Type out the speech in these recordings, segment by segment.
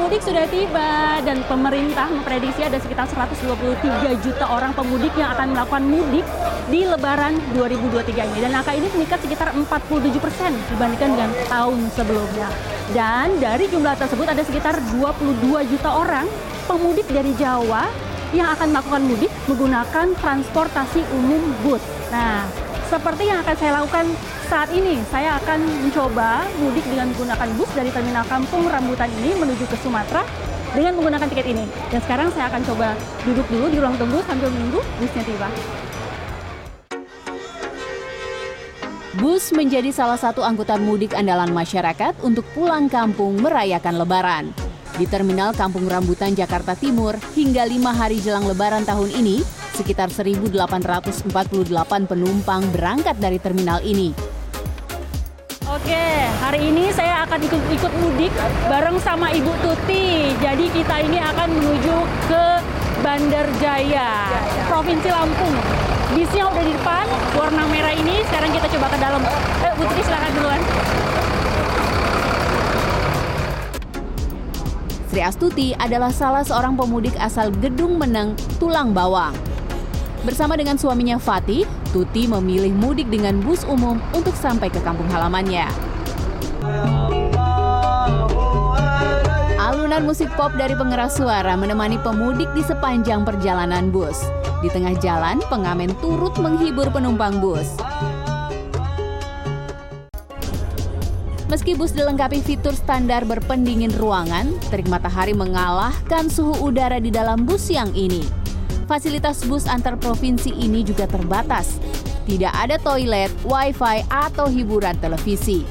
mudik sudah tiba dan pemerintah memprediksi ada sekitar 123 juta orang pemudik yang akan melakukan mudik di Lebaran 2023 ini. Dan angka ini meningkat sekitar 47 persen dibandingkan dengan tahun sebelumnya. Dan dari jumlah tersebut ada sekitar 22 juta orang pemudik dari Jawa yang akan melakukan mudik menggunakan transportasi umum bus. Nah, seperti yang akan saya lakukan saat ini, saya akan mencoba mudik dengan menggunakan bus dari Terminal Kampung Rambutan ini menuju ke Sumatera dengan menggunakan tiket ini. Dan sekarang saya akan coba duduk dulu di ruang tunggu sambil menunggu busnya tiba. Bus menjadi salah satu angkutan mudik andalan masyarakat untuk pulang kampung merayakan Lebaran. Di Terminal Kampung Rambutan, Jakarta Timur, hingga lima hari jelang Lebaran tahun ini, sekitar 1.848 penumpang berangkat dari terminal ini. Oke, hari ini saya akan ikut-ikut mudik bareng sama Ibu Tuti. Jadi kita ini akan menuju ke Bandar Jaya, Provinsi Lampung. Bisnya udah di depan, warna merah ini. Sekarang kita coba ke dalam. Eh, Bu Tuti silakan duluan. Sri Astuti adalah salah seorang pemudik asal Gedung Meneng, Tulang Bawang. Bersama dengan suaminya Fatih, Tuti memilih mudik dengan bus umum untuk sampai ke kampung halamannya. Alunan musik pop dari pengeras suara menemani pemudik di sepanjang perjalanan bus. Di tengah jalan, pengamen turut menghibur penumpang bus. Meski bus dilengkapi fitur standar berpendingin ruangan, terik matahari mengalahkan suhu udara di dalam bus yang ini fasilitas bus antar provinsi ini juga terbatas. Tidak ada toilet, wifi, atau hiburan televisi.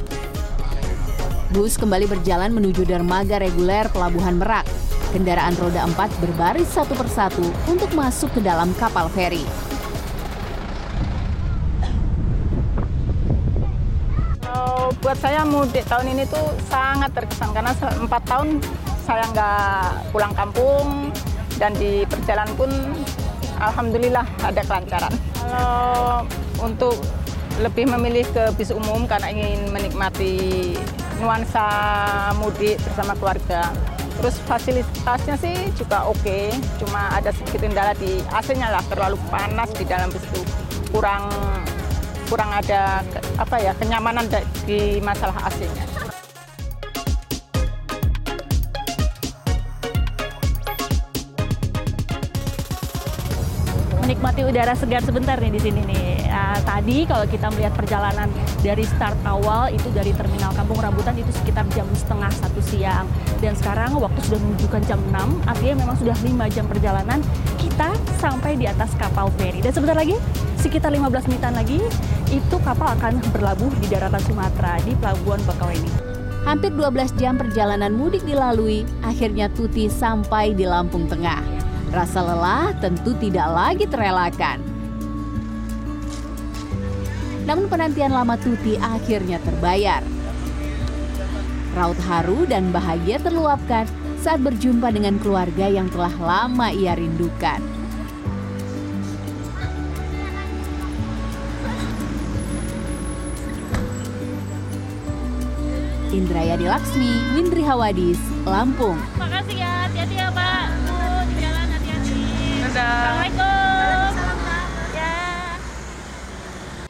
Bus kembali berjalan menuju dermaga reguler Pelabuhan Merak. Kendaraan roda 4 berbaris satu persatu untuk masuk ke dalam kapal feri. buat saya mudik tahun ini tuh sangat terkesan karena empat tahun saya nggak pulang kampung, dan di perjalanan pun alhamdulillah ada kelancaran. Kalau untuk lebih memilih ke bis umum karena ingin menikmati nuansa mudik bersama keluarga. Terus fasilitasnya sih juga oke, okay. cuma ada sedikit kendala di AC-nya lah terlalu panas di dalam bis itu. Kurang kurang ada apa ya kenyamanan di masalah AC-nya. Menikmati udara segar sebentar nih di sini nih. Nah, tadi kalau kita melihat perjalanan dari start awal itu dari Terminal Kampung Rambutan itu sekitar jam setengah satu siang. Dan sekarang waktu sudah menunjukkan jam 6, artinya memang sudah 5 jam perjalanan kita sampai di atas kapal feri. Dan sebentar lagi, sekitar 15 menitan lagi, itu kapal akan berlabuh di daratan Sumatera di Pelabuhan Bakauheni. Hampir 12 jam perjalanan mudik dilalui, akhirnya Tuti sampai di Lampung Tengah. Rasa lelah tentu tidak lagi terelakkan. Namun penantian lama Tuti akhirnya terbayar. Raut haru dan bahagia terluapkan saat berjumpa dengan keluarga yang telah lama ia rindukan. Indrayani Laksmi, Windri Hawadis, Lampung. Makasih ya, hati-hati ya Pak. 감사합니다.